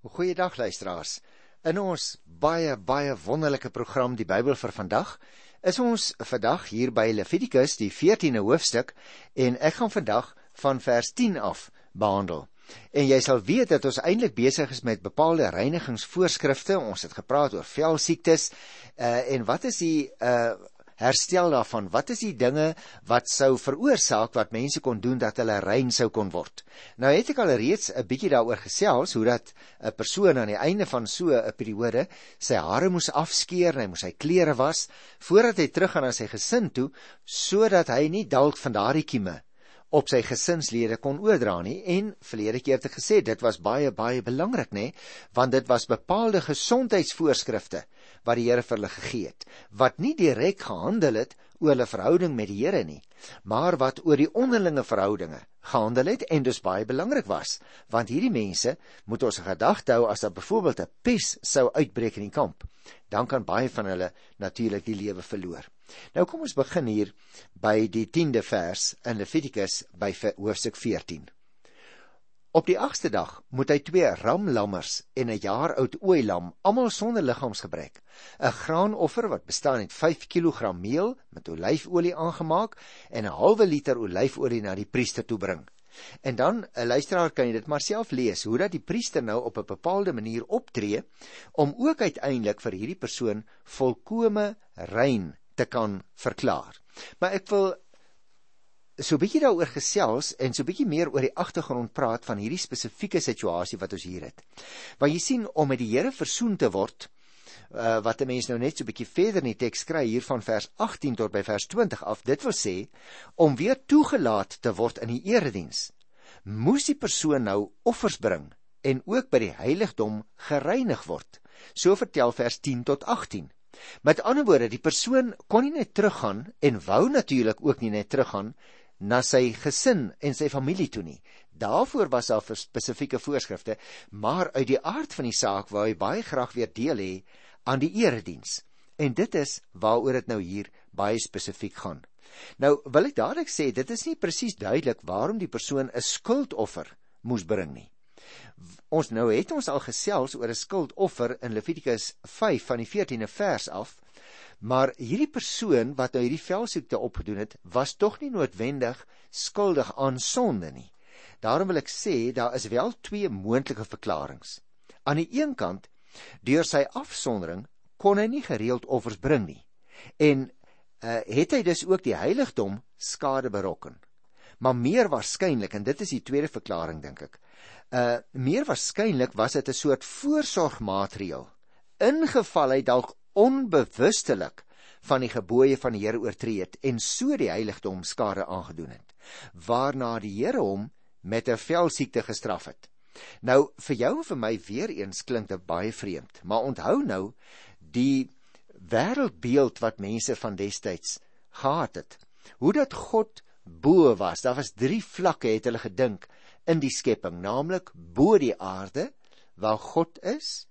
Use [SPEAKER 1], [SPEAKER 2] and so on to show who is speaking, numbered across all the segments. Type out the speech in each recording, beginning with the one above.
[SPEAKER 1] Goeiedag luisteraars. In ons baie baie wonderlike program Die Bybel vir vandag is ons vandag hier by Levitikus die 14de hoofstuk en ek gaan vandag van vers 10 af behandel. En jy sal weet dat ons eintlik besig is met bepaalde reinigingsvoorskrifte. Ons het gepraat oor velsiektes uh, en wat is die uh, herstel daarvan? Wat is die dinge wat sou veroorsaak wat mense kon doen dat hulle rein sou kon word? Nou het ek al reeds 'n bietjie daaroor gesels hoe dat 'n persoon aan die einde van so 'n periode sy hare moes afskeer, hy moes sy klere was voordat hy teruggaan na sy gesin toe sodat hy nie dalk van daardie kieme op sy gesinslede kon oordra nie en verlede keer het ek gesê dit was baie baie belangrik nê want dit was bepaalde gesondheidsvoorskrifte wat die Here vir hulle gegee het wat nie direk gehandel het oor hulle verhouding met die Here nie maar wat oor die onderlinge verhoudinge gehandel het en dus baie belangrik was want hierdie mense moet ons gedagte hou as daar byvoorbeeld 'n pes sou uitbreek in die kamp dan kan baie van hulle natuurlik die lewe verloor nou kom ons begin hier by die 10de vers in Levitikus by hoofstuk 14 Op die 8ste dag moet hy twee ramlammers en 'n jaar oud ooilam, almal sonder liggaamsgebrek, 'n graanoffer wat bestaan uit 5 kg meel met olyfolie aangemaak en 'n halwe liter olyfolie na die priester toe bring. En dan 'n luisteraar kan jy dit maar self lees hoe dat die priester nou op 'n bepaalde manier optree om ook uiteindelik vir hierdie persoon volkome rein te kan verklaar. Maar ek wil so 'n bietjie daaroor gesels en so 'n bietjie meer oor die agtergrond praat van hierdie spesifieke situasie wat ons hier het. Want jy sien om met die Here versoen te word, uh, wat 'n mens nou net so 'n bietjie verder in die teks kry hier van vers 18 tot by vers 20 af, dit wil sê om weer toegelaat te word in die erediens, moes die persoon nou offers bring en ook by die heiligdom gereinig word. So vertel vers 10 tot 18. Met ander woorde, die persoon kon nie net teruggaan en wou natuurlik ook nie net teruggaan na sy gesin en sy familie toe nie. Daarvoor was daar spesifieke voorskrifte, maar uit die aard van die saak wou hy baie graag weer deel hê aan die erediens. En dit is waaroor dit nou hier baie spesifiek gaan. Nou wil ek dadelik sê dit is nie presies duidelik waarom die persoon 'n skuldoffer moes bring nie. Ons nou het ons al gesels oor 'n skuldoffer in Levitikus 5 van die 14de vers af Maar hierdie persoon wat nou hierdie velsiekte opgedoen het, was tog nie noodwendig skuldig aan sonde nie. Daarom wil ek sê daar is wel twee moontlike verklaringe. Aan die een kant, deur sy afsondering kon hy nie gereeld offers bring nie. En uh, het hy dus ook die heiligdom skade berokken. Maar meer waarskynlik en dit is die tweede verklaring dink ek. Uh meer waarskynlik was dit 'n soort voorsorgmaatreël. Ingeval hy dalk onbewustelik van die gebooie van die Here oortree het en so die heiligdom skade aangedoen het waarna die Here hom met 'n velsiekte gestraf het nou vir jou en vir my weer eens klink dit baie vreemd maar onthou nou die wêreldbeeld wat mense van destyds gehad het hoe dat God bo was daar was drie vlakke het hulle gedink in die skepping naamlik bo die aarde waar God is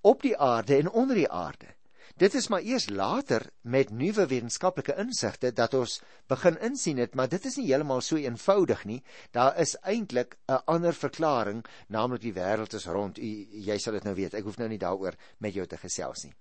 [SPEAKER 1] op die aarde en onder die aarde Dit is maar eers later met nuwe wetenskaplike insigte dat ons begin insien dit, maar dit is nie heeltemal so eenvoudig nie. Daar is eintlik 'n ander verklaring, naamlik die wêreld is rond. U, jy sal dit nou weet. Ek hoef nou nie daaroor met jou te gesels nie.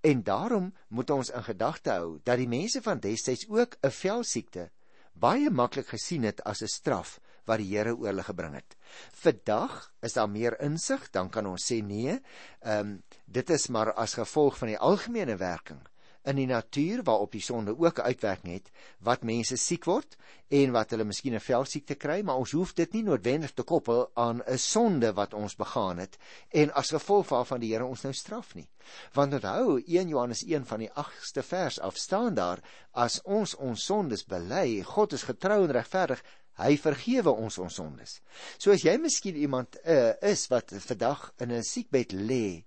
[SPEAKER 1] En daarom moet ons in gedagte hou dat die mense van destyds ook 'n velsiekte baie maklik gesien het as 'n straf wat die Here oor hulle gebring het. Vandag is daar meer insig, dan kan ons sê nee. Ehm um, dit is maar as gevolg van die algemene werking in die natuur waarop die sonde ook 'n uitwerking het wat mense siek word en wat hulle miskien 'n velsiekte kry, maar ons hoef dit nie noodwendig te koppel aan 'n sonde wat ons begaan het en as gevolg waarvan die Here ons nou straf nie. Want onthou 1 Johannes 1 van die 8ste vers af staan daar as ons ons sondes bely, God is getrou en regverdig, Hy vergewe ons ons sondes. So as jy miskien iemand uh, is wat vandag in 'n siekbed lê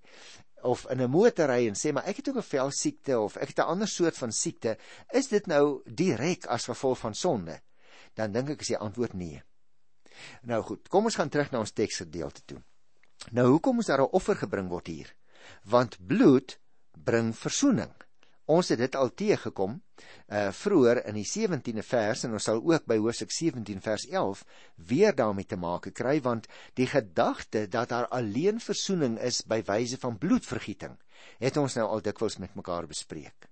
[SPEAKER 1] of in 'n motorry en sê maar ek het ook 'n velsiekte of ek het 'n ander soort van siekte, is dit nou direk as gevolg van sonde? Dan dink ek is die antwoord nee. Nou goed, kom ons gaan terug na ons teksgedeelte toe. Nou hoekom moes daar 'n offer gebring word hier? Want bloed bring verzoening. Ons het dit al teëgekom uh vroeër in die 17de vers en ons sal ook by Hoofstuk 17 vers 11 weer daarmee te maak kry want die gedagte dat daar alleen verzoening is by wyse van bloedvergieting het ons nou al dikwels met mekaar bespreek.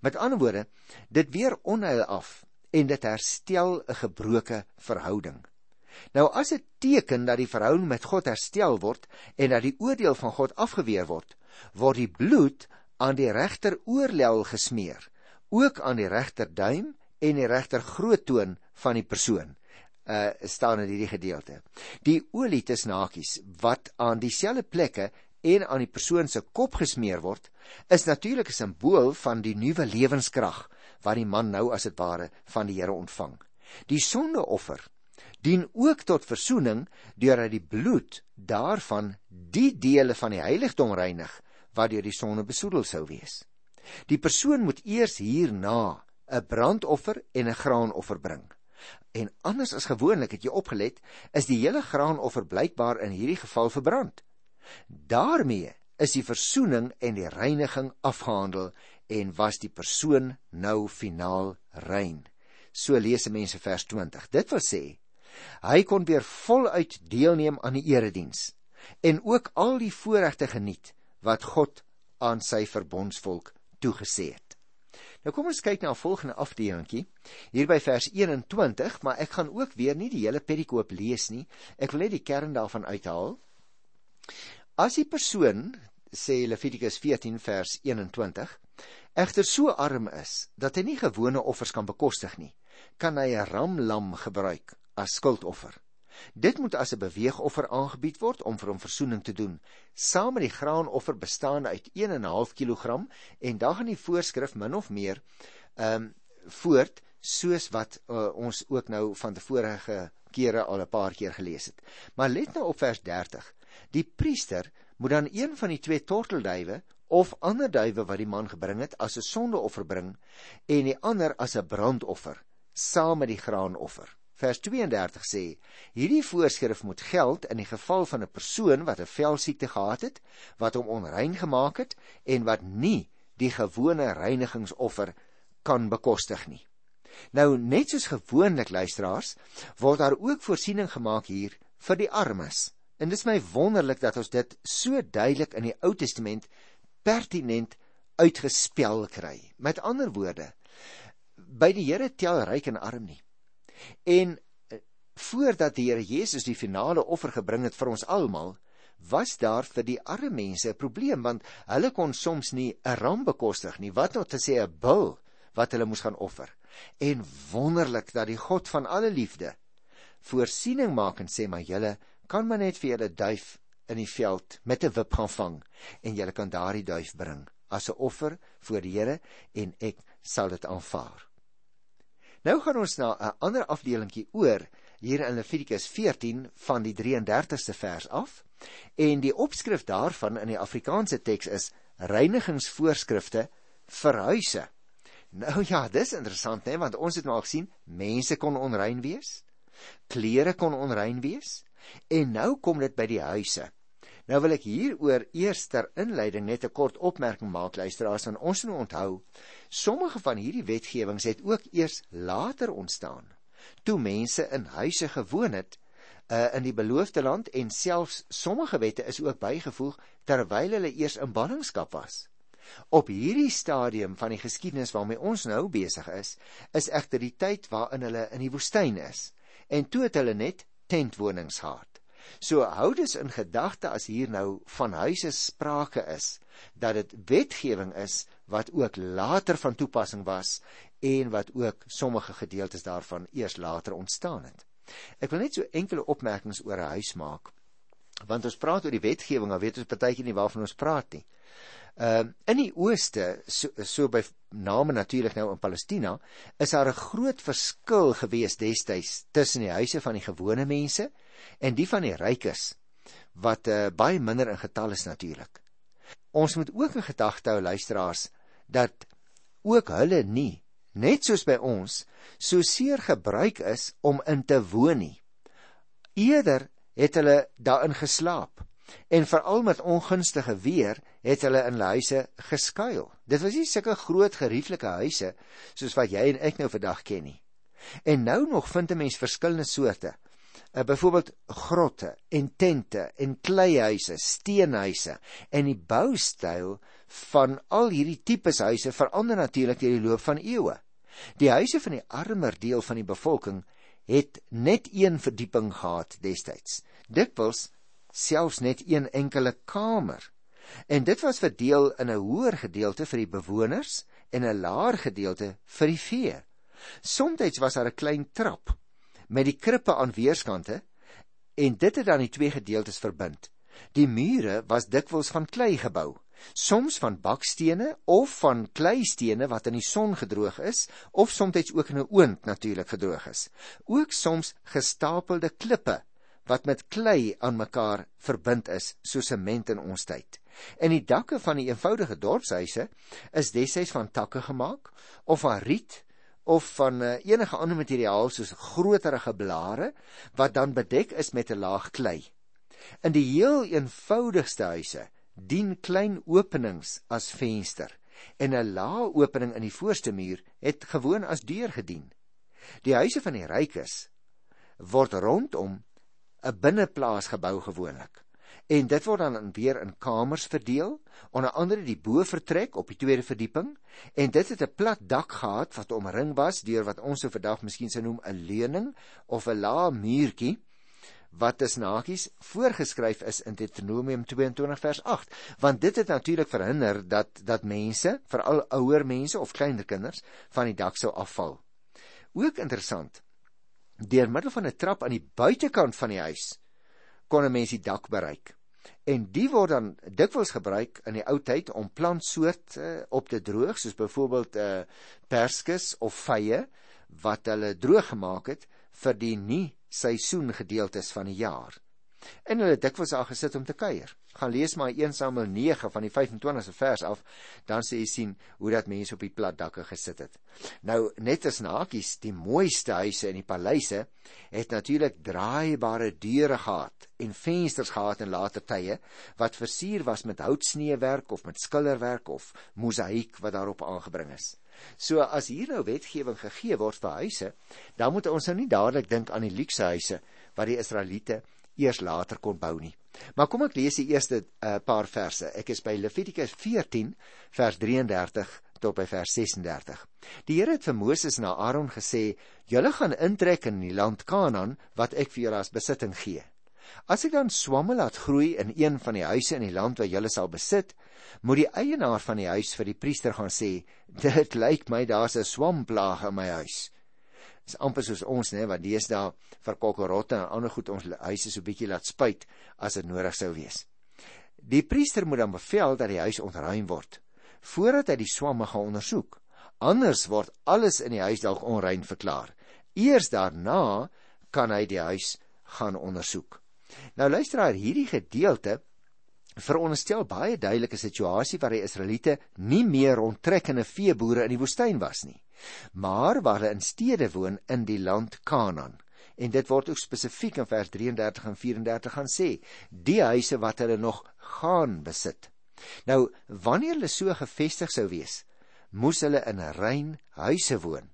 [SPEAKER 1] Met ander woorde, dit weer onheil af en dit herstel 'n gebroke verhouding. Nou as 'n teken dat die verhouding met God herstel word en dat die oordeel van God afgeweer word, word die bloed aan die regter oorlel gesmeer, ook aan die regter duim en die regter groottoon van die persoon. Uh staan in hierdie gedeelte. Die olie tussen hakies wat aan dieselfde plekke en aan die persoon se kop gesmeer word, is natuurlik 'n simbool van die nuwe lewenskrag wat die man nou as dit ware van die Here ontvang. Die sondeoffer dien ook tot verzoening deurdat die bloed daarvan die dele van die heiligdom reinig wat deur die sonde besoedel sou wees. Die persoon moet eers hierna 'n brandoffer en 'n graanoffer bring. En anders as gewoonlik het jy opgelet, is die hele graanoffer blykbaar in hierdie geval verbrand. daarmee is die versoening en die reiniging afgehandel en was die persoon nou finaal rein. So lees mense vers 20. Dit wil sê hy kon weer voluit deelneem aan die erediens en ook al die voorregte geniet wat God aan sy verbondsvolk toegesê het. Nou kom ons kyk na 'n volgende afdelingkie hier by vers 21, maar ek gaan ook weer nie die hele perikoop lees nie. Ek wil net die kern daarvan uithaal. As die persoon sê Levitikus 14 vers 21 egter so arm is dat hy nie gewone offers kan bekostig nie, kan hy 'n ramlam gebruik as skuldoffer. Dit moet as 'n beweegoffer aangebied word om vir hom verzoening te doen. Saam met die graanoffer bestaan uit 1.5 kg en dan gaan die voorskrif min of meer ehm um, voort soos wat uh, ons ook nou van tevorige kere al 'n paar keer gelees het. Maar let nou op vers 30. Die priester moet dan een van die twee tortelduwe of ander duwe wat die man gebring het as 'n sondeoffer bring en die ander as 'n brandoffer saam met die graanoffer. Vers 32 sê: Hierdie voorskrif moet geld in die geval van 'n persoon wat 'n velsiekte gehad het, wat hom onrein gemaak het en wat nie die gewone reinigingsoffer kan bekostig nie. Nou net soos gewoonlik luisteraars, word daar ook voorsiening gemaak hier vir die armes. En dit is my wonderlik dat ons dit so duidelik in die Ou Testament pertinent uitgespel kry. Met ander woorde, by die Here tel ryk en arm nie. En eh, voordat die Here Jesus die finale offer gebring het vir ons almal, was daar vir die arme mense 'n probleem want hulle kon soms nie 'n ram bekostig nie, wat nou te sê 'n bul wat hulle moes gaan offer. En wonderlik dat die God van alle liefde voorsiening maak en sê maar julle kan maar net vir julle duif in die veld met 'n wip gaan vang en julle kan daardie duif bring as 'n offer voor die Here en ek sal dit aanvaar. Nou gaan ons na 'n ander afdelingkie oor hier in Levitikus 14 van die 33ste vers af. En die opskrif daarvan in die Afrikaanse teks is reinigingsvoorskrifte vir huise. Nou ja, dis interessant hè, want ons het nou al gesien mense kon onrein wees. Klere kon onrein wees. En nou kom dit by die huise. Nou wil ek hieroor eers ter inleiding net 'n kort opmerking maak luisteraars en ons moet onthou sommige van hierdie wetgewings het ook eers later ontstaan toe mense in huise gewoon het uh, in die beloofde land en selfs sommige wette is ook bygevoeg terwyl hulle eers in ballingskap was. Op hierdie stadium van die geskiedenis waarmee ons nou besig is, is egter die tyd waarin hulle in die woestyn is en toe het hulle net tentwonings gehad. So hou dus in gedagte as hier nou van huise sprake is dat dit wetgewing is wat ook later van toepassing was en wat ook sommige gedeeltes daarvan eers later ontstaan het. Ek wil net so enkele opmerkings oor 'n huis maak. Want ons praat oor die wetgewing, maar weet ons partytjie nie waarvan ons praat nie. Ehm uh, in die ooste so, so by name natuurlik nou in Palestina is daar 'n groot verskil gewees destyds tussen die huise van die gewone mense en die van die rykes wat uh, baie minder in getal is natuurlik. Ons moet ook in gedagte hou luisteraars dat ook hulle nie net soos by ons so seer gebruik is om in te woon nie. Eerder het hulle daarin geslaap En veral met ongunstige weer het hulle in hulle huise geskuil. Dit was nie sulke groot gerieflike huise soos wat jy en ek nou vandag ken nie. En nou nog vind 'n mens verskillende soorte. Uh, byvoorbeeld grotte en tente en kleihuise, steenhuise en die boustyl van al hierdie tipes huise verander natuurlik deur die loop van eeue. Die huise van die armer deel van die bevolking het net een verdieping gehad destyds. Dikwels selfs net een enkele kamer. En dit was verdeel in 'n hoër gedeelte vir die bewoners en 'n laer gedeelte vir die vee. Somstyds was daar 'n klein trap met die krippe aan weerskante en dit het dan die twee gedeeltes verbind. Die mure was dikwels van klei gebou, soms van bakstene of van kleistene wat in die son gedroog is of soms ook in 'n oond natuurlik gedroog is. Ook soms gestapelde klippe wat met klei aan mekaar verbind is soos sement in ons tyd. En die dakke van die eenvoudige dorpshuise is destyds van takke gemaak of van riet of van uh, enige ander materiaal soos groterige blare wat dan bedek is met 'n laag klei. In die heel eenvoudigste huise dien klein openings as venster en 'n lae opening in die voorste muur het gewoon as deur gedien. Die huise van die rykes word rondom 'n binneplaas gebou gewoonlik. En dit word dan weer in kamers verdeel, onder andere die bovertrek op die tweede verdieping, en dit het 'n plat dak gehad wat omring was deur wat ons so vandag miskien sou noem 'n leuning of 'n lae muurtjie wat is nakies voorgeskryf is in Deuteronomium 22 vers 8 want dit het natuurlik verhinder dat dat mense veral ouer mense of kleiner kinders van die dak sou afval. Ook interessant deur middel van 'n trap aan die buitekant van die huis kon 'n mens die dak bereik. En die word dan dikwels gebruik in die ou tyd om plantsoorte uh, op te droog, soos byvoorbeeld uh, perskes of vye wat hulle droog gemaak het vir die nie seisoen gedeeltes van die jaar. En hulle dikwels daar gesit om te kuier gaan lees maar 1 Samuel 9 van die 25ste vers af, dan sê jy sien hoe dat mense op die plat dakke gesit het. Nou net as nakies, die mooiste huise in die paleise het natuurlik draaibare deure gehad en vensters gehad in later tye wat versier was met houtsneewerk of met skilderwerk of mosaïek wat daarop aangebring is. So as hier nou wetgewing gegee word vir huise, dan moet ons nou nie dadelik dink aan die luukse huise wat die Israeliete eers later kon bou nie. Maar kom ek lees die eerste uh, paar verse. Ek is by Levitikus 14 vers 33 tot by vers 36. Die Here het vir Moses en Aaron gesê: "Julle gaan intrek in die land Kanaan wat ek vir julle as besitting gee. As ek dan swamme laat groei in een van die huise in die land wat julle sal besit, moet die eienaar van die huis vir die priester gaan sê: "Dit lyk my daar's 'n swamplaag in my huis." Is amper soos ons nê wat deesdae vir kokkerotte en ander goed ons huise so bietjie laat spuit as dit nodig sou wees. Die priester moet dan bevel dat die huis ontruim word voordat hy die swamme gaan ondersoek. Anders word alles in die huis dalk onrein verklaar. Eers daarna kan hy die huis gaan ondersoek. Nou luister daar hierdie gedeelte veronderstel baie duidelike situasie waar die Israeliete nie meer rondtrekkende veeboere in die woestyn was nie maar waar hulle in stede woon in die land Kanaan. En dit word ook spesifiek in vers 33 en 34 gaan sê, die huise wat hulle nog gaan besit. Nou, wanneer hulle so gevestig sou wees, moes hulle in 'n rein huise woon.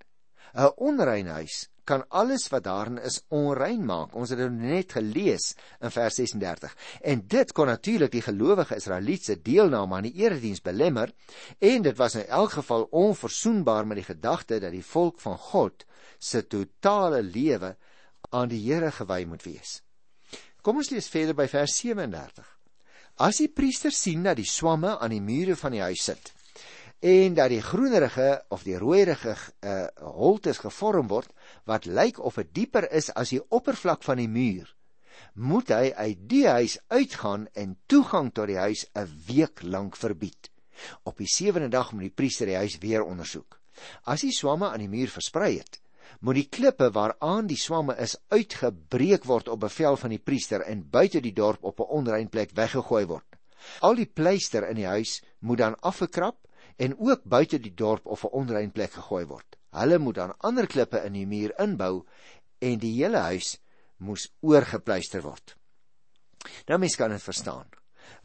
[SPEAKER 1] 'n Onrein huis kan alles wat daarin is onrein maak. Ons het dit net gelees in vers 36. En dit kon natuurlik die gelowige Israeliete deelname aan die erediens belemmer en dit was in elk geval onverzoenbaar met die gedagte dat die volk van God se totale lewe aan die Here gewy moet wees. Kom ons lees verder by vers 37. As die priester sien dat die swamme aan die mure van die huis sit en dat die groenerige of die rooierige uh, holtes gevorm word wat lyk of dit dieper is as die oppervlak van die muur, moet hy uit die huis uitgaan en toegang tot die huis 'n week lank verbied. Op die sewende dag moet die priester die huis weer ondersoek. As die swamme aan die muur versprei het, moet die klippe waaraan die swamme is uitgebreek word op bevel van die priester en buite die dorp op 'n onrein plek weggegooi word. Al die pleister in die huis moet dan afgekrap en ook buite die dorp of 'n onrein plek gegooi word. Hulle moet dan ander klippe in die muur inbou en die hele huis moes oorgepleister word. Nou mens kan dit verstaan.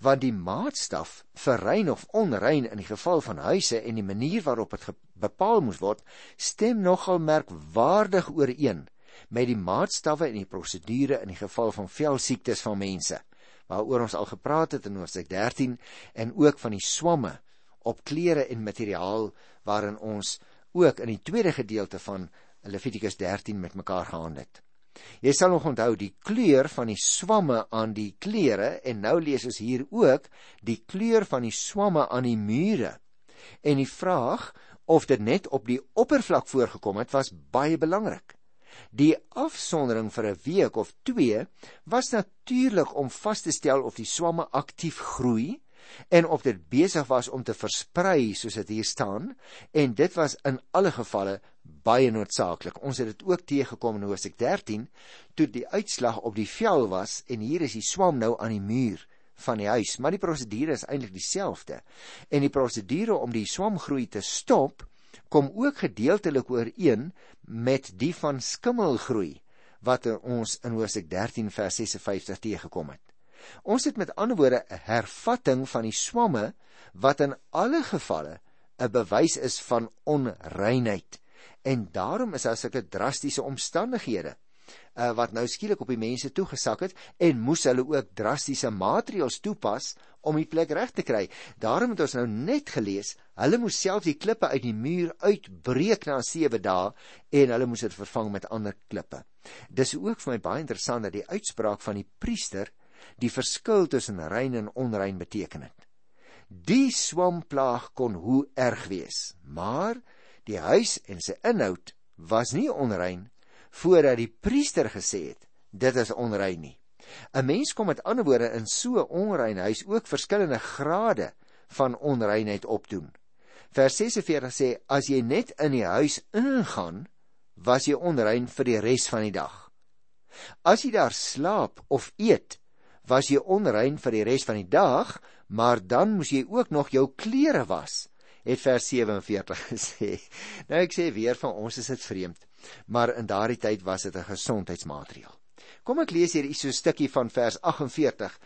[SPEAKER 1] Want die maatstaf vir rein of onrein in die geval van huise en die manier waarop dit bepaal moes word, stem nogal merkwaardig ooreen met die maatstawwe en die prosedure in die geval van velsiektes van mense waaroor ons al gepraat het in Hoofstuk 13 en ook van die swamme op klere en materiaal waarin ons ook in die tweede gedeelte van Levitikus 13 met mekaar gehandel het. Jy sal nog onthou die kleur van die swamme aan die klere en nou lees ons hier ook die kleur van die swamme aan die mure. En die vraag of dit net op die oppervlak voorgekom het was baie belangrik. Die afsondering vir 'n week of 2 was natuurlik om vas te stel of die swamme aktief groei en of dit besig was om te versprei soos dit hier staan en dit was in alle gevalle baie noodsaaklik. Ons het dit ook teëgekom in Hoofstuk 13 toe die uitslag op die vel was en hier is die swam nou aan die muur van die huis, maar die prosedure is eintlik dieselfde. En die prosedure om die swamgroei te stop kom ook gedeeltelik ooreen met die van skimmelgroei wat ons in Hoofstuk 13 vers 56 teëgekom het. Ons het met ander woorde 'n hervatting van die swamme wat in alle gevalle 'n bewys is van onreinheid en daarom is daar sulke drastiese omstandighede uh, wat nou skielik op die mense toegesak het en moes hulle ook drastiese maatreëls toepas om die plek reg te kry. Daarom het ons nou net gelees, hulle moes self die klippe uit die muur uitbreek na 7 dae en hulle moes dit vervang met ander klippe. Dis ook vir my baie interessant dat die uitspraak van die priester die verskil tussen rein en onrein beteken het. Die swamplaag kon hoe erg wees, maar die huis en sy inhoud was nie onrein voordat die priester gesê het dit is onrein nie. 'n Mens kom met ander woorde in so 'n onrein huis ook verskillende grade van onreinheid opdoen. Vers 46 sê as jy net in die huis ingaan, was jy onrein vir die res van die dag. As jy daar slaap of eet, was jy onrein vir die res van die dag, maar dan moes jy ook nog jou klere was het vers 47 gesê. Nou ek sê weer van ons is dit vreemd, maar in daardie tyd was dit 'n gesondheidsmaatreël. Kom ek lees hier iets so 'n stukkie van vers 48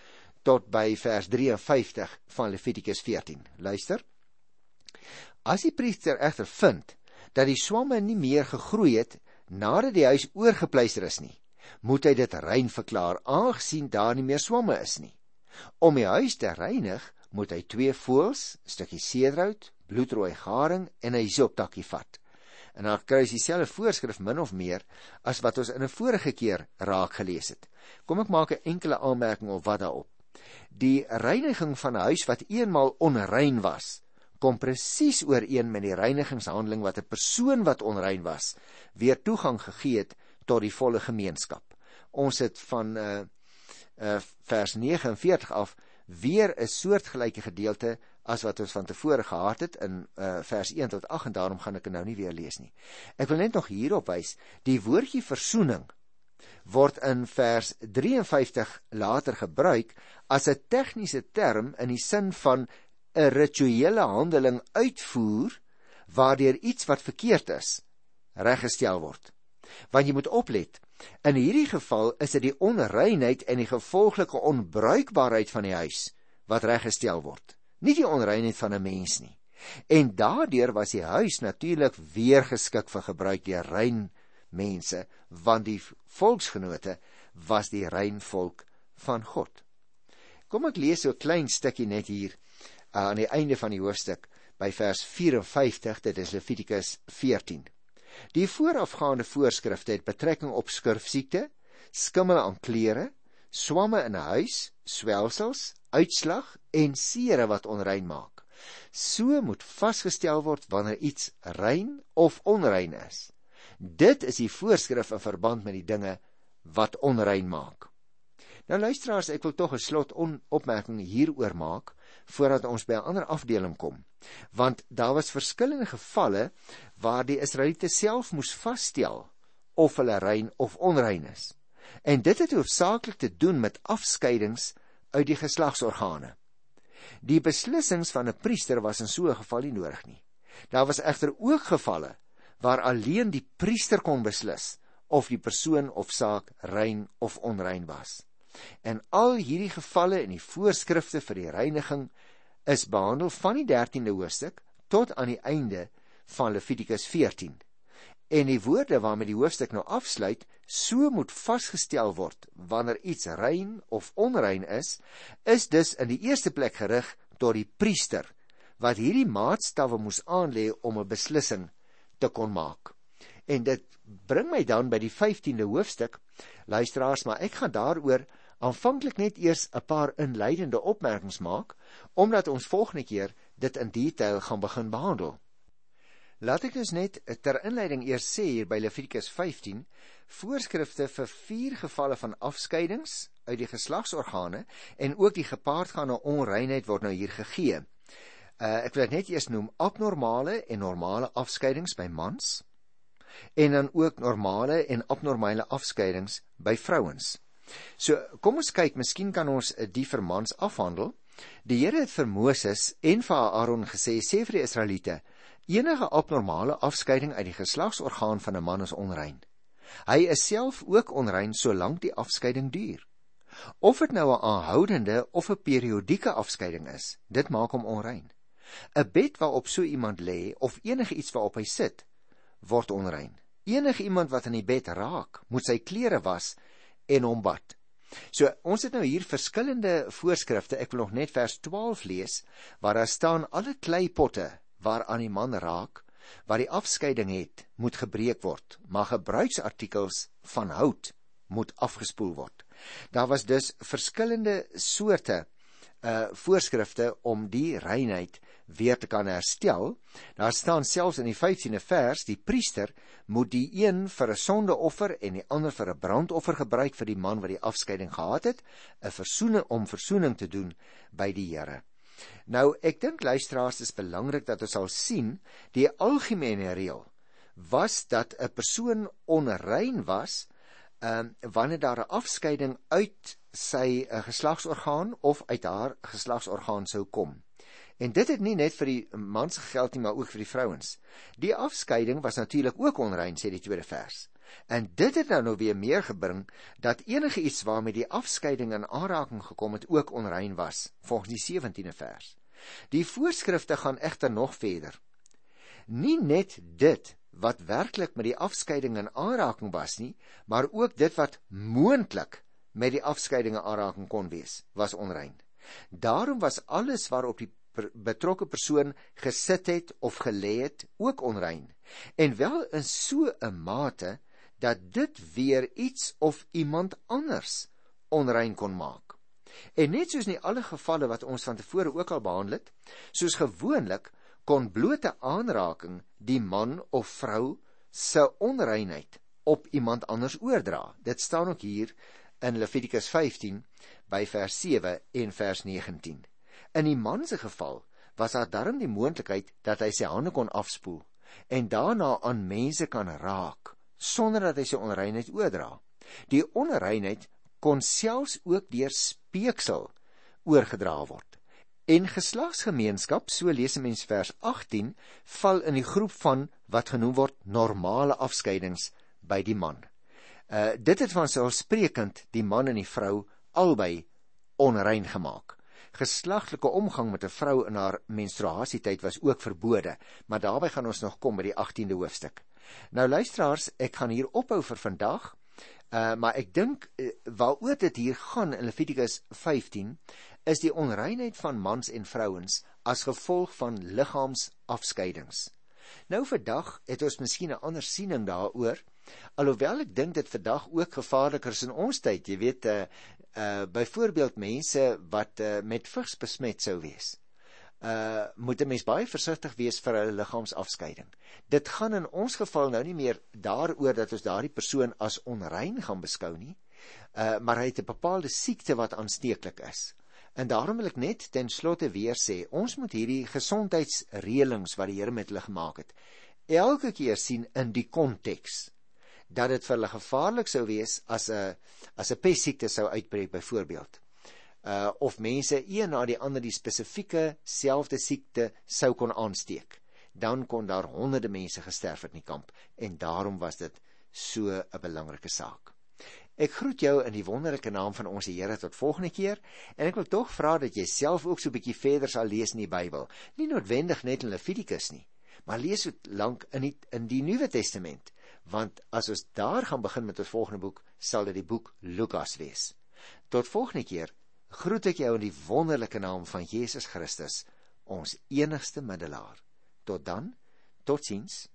[SPEAKER 1] tot by vers 53 van Levitikus 14. Luister. As die priester egter vind dat die swamme nie meer gegroei het nadat die huis oorgepleister is nie, moet hy dit rein verklaar aangesien daar nie meer swamme is nie. Om die huis te reinig, moet hy twee voëls, 'n stukkie seedrout, bloedrooi garing en 'n hisoptakkie vat. En dan kry jy dieselfde voorskrif min of meer as wat ons in 'n vorige keer raak gelees het. Kom ek maak 'n enkele aanmerking op wat daarop. Die reiniging van 'n huis wat eenmal onrein was, kom presies ooreen met die reinigingshandeling wat 'n persoon wat onrein was, weer toegang gegee het tot die volle gemeenskap. Ons het van uh uh vers 49 af weer 'n soortgelyke gedeelte as wat ons van tevore gehad het in uh, vers 1 tot 8 en daarom gaan ek dit nou nie weer lees nie. Ek wil net nog hierop wys, die woordjie versoening word in vers 53 later gebruik as 'n tegniese term in die sin van 'n rituele handeling uitvoer waardeur iets wat verkeerd is reggestel word. Want jy moet oplet, in hierdie geval is dit die onreinheid en die gevolglike onbruikbaarheid van die huis wat reggestel word nie die onreinheid van 'n mens nie. En daardeur was die huis natuurlik weer geskik vir gebruik deur rein mense, want die volksgenote was die rein volk van God. Kom ek lees so 'n klein stukkie net hier uh, aan die einde van die hoofstuk by vers 54, dit is Levitikus 14. Die voorafgaande voorskrifte het betrekking op skurfsiekte, skimmel aan klere, swamme in 'n huis, swelsels, uitslag en sere wat onrein maak. So moet vasgestel word wanneer iets rein of onrein is. Dit is die voorskrif in verband met die dinge wat onrein maak. Nou luisteraars, ek wil tog 'n slot opmerking hieroor maak voordat ons by 'n ander afdeling kom. Want daar was verskillende gevalle waar die Israeliete self moes vasstel of hulle rein of onrein is. En dit het hoofsaaklik te doen met afskeidings uit die geslagsorgane. Die beslissings van 'n priester was in so 'n geval nie nodig nie. Daar was egter ook gevalle waar alleen die priester kon beslis of die persoon of saak rein of onrein was. En al hierdie gevalle en die voorskrifte vir die reiniging is behandel van die 13de hoofstuk tot aan die einde van Levitikus 14. En die woorde waarmee die hoofstuk nou afsluit, so moet vasgestel word wanneer iets rein of onrein is, is dus in die eerste plek gerig tot die priester wat hierdie maatstawwe moes aanlê om 'n beslissing te kon maak. En dit bring my dan by die 15de hoofstuk. Luisteraars, maar ek gaan daaroor aanvanklik net eers 'n paar inleidende opmerkings maak omdat ons volgende keer dit in detail gaan begin behandel. Laat ek dus net ter inleiding eers sê hier by Levitikus 15 voorskrifte vir vier gevalle van afskeidings uit die geslagsorgane en ook die gepaardgaande onreinheid word nou hier gegee. Uh, ek wil net eers noem abnormale en normale afskeidings by mans en dan ook normale en abnormale afskeidings by vrouens. So kom ons kyk, miskien kan ons die vir mans afhandel. Die Here het vir Moses en vir Aaron gesê: "Sê vir die Israeliete: Enige abnormale afskeiding uit die geslagsorgaan van 'n man is onrein. Hy is self ook onrein solank die afskeiding duur. Of dit nou 'n aanhoudende of 'n periodieke afskeiding is, dit maak hom onrein. 'n Bed waarop so iemand lê of enige iets waarop hy sit, word onrein. Enige iemand wat aan die bed raak, moet sy klere was en hom bad. So ons het nou hier verskillende voorskrifte. Ek wil nog net vers 12 lees waar daar staan alle kleipotte waaraan die man raak wat die afskeiding het, moet gebreek word, maar gebruiksartikels van hout moet afgespoel word. Daar was dus verskillende soorte uh voorskrifte om die reinheid weer te kan herstel. Daar staan selfs in die 15de vers, die priester moet die een vir 'n sondeoffer en die ander vir 'n brandoffer gebruik vir die man wat die afskeiding gehad het, 'n versoening om versoening te doen by die Here. Nou ek dink luisteraars is belangrik dat ons sal sien die algemene reël was dat 'n persoon onrein was ehm uh, wanneer daar 'n afskeiding uit sy uh, geslagsorgaan of uit haar geslagsorgaan sou kom. En dit het nie net vir die mans gegeld nie, maar ook vir die vrouens. Die afskeiding was natuurlik ook onrein, sê die tweede vers. En dit het nou nou weer meer gebring dat enige iets waarmee die afskeiding in aanraking gekom het ook onrein was, volgens die 17de vers. Die voorskrifte gaan egter nog verder. Nie net dit wat werklik met die afskeiding in aanraking was nie, maar ook dit wat moontlik met die afskeiding in aanraking kon wees, was onrein. Daarom was alles waarop die betrokke persoon gesit het of gelê het ook onrein. En wel in so 'n mate dat dit weer iets of iemand anders onrein kon maak. En net soos in alle gevalle wat ons van tevore ook al behandel het, soos gewoonlik kon blote aanraking die man of vrou se onreinheid op iemand anders oordra. Dit staan ook hier in Levitikus 15 by vers 7 en vers 19. In die man se geval was daar darm die moontlikheid dat hy sy hande kon afspoel en daarna aan mense kan raak sonder dat hy sy onreinheid oordra. Die onreinheid kon selfs ook deur speeksel oorgedra word. En geslagsgemeenskap, so lees 'n mens vers 18, val in die groep van wat genoem word normale afskeidings by die man. Uh dit het van selfsprekend die man en die vrou albei onrein gemaak. Geslaglike omgang met 'n vrou in haar menstruasietyd was ook verbode, maar daarby gaan ons nog kom by die 18de hoofstuk. Nou luisteraars, ek gaan hier ophou vir vandag. Uh maar ek dink uh, waaroor dit hier gaan in Levitikus 15 is die onreinheid van mans en vrouens as gevolg van liggaamsafskeidings. Nou vandag het ons miskien 'n ander siening daaroor. Alhoewel ek dink dit vandag ook gevaarliker is in ons tyd, jy weet uh uh byvoorbeeld mense wat uh, met vigs besmet sou wees uh moet 'n mens baie versigtig wees vir hulle liggaamsafskeiding. Dit gaan in ons geval nou nie meer daaroor dat ons daardie persoon as onrein gaan beskou nie, uh maar hy het 'n bepaalde siekte wat aansteeklik is. En daarom wil ek net ten slotte weer sê, ons moet hierdie gesondheidsreëlings wat die Here met hulle gemaak het, elke keer sien in die konteks dat dit vir hulle gevaarlik sou wees as 'n as 'n pessiekte sou uitbreek byvoorbeeld uh of mense een na die ander die spesifieke selfde siekte sou kon aansteek dan kon daar honderde mense gesterf het in die kamp en daarom was dit so 'n belangrike saak. Ek groet jou in die wonderlike naam van ons Here tot volgende keer en ek wil tog vra dat jy self ook so 'n bietjie verder sal lees in die Bybel. Nie noodwendig net in Levitikus nie, maar lees so lank in die in die Nuwe Testament, want as ons daar gaan begin met ons volgende boek, sal dit die boek Lukas wees. Tot volgende keer groet ek jou in die wonderlike naam van Jesus Christus, ons enigste middelaar. Tot dan, totsiens.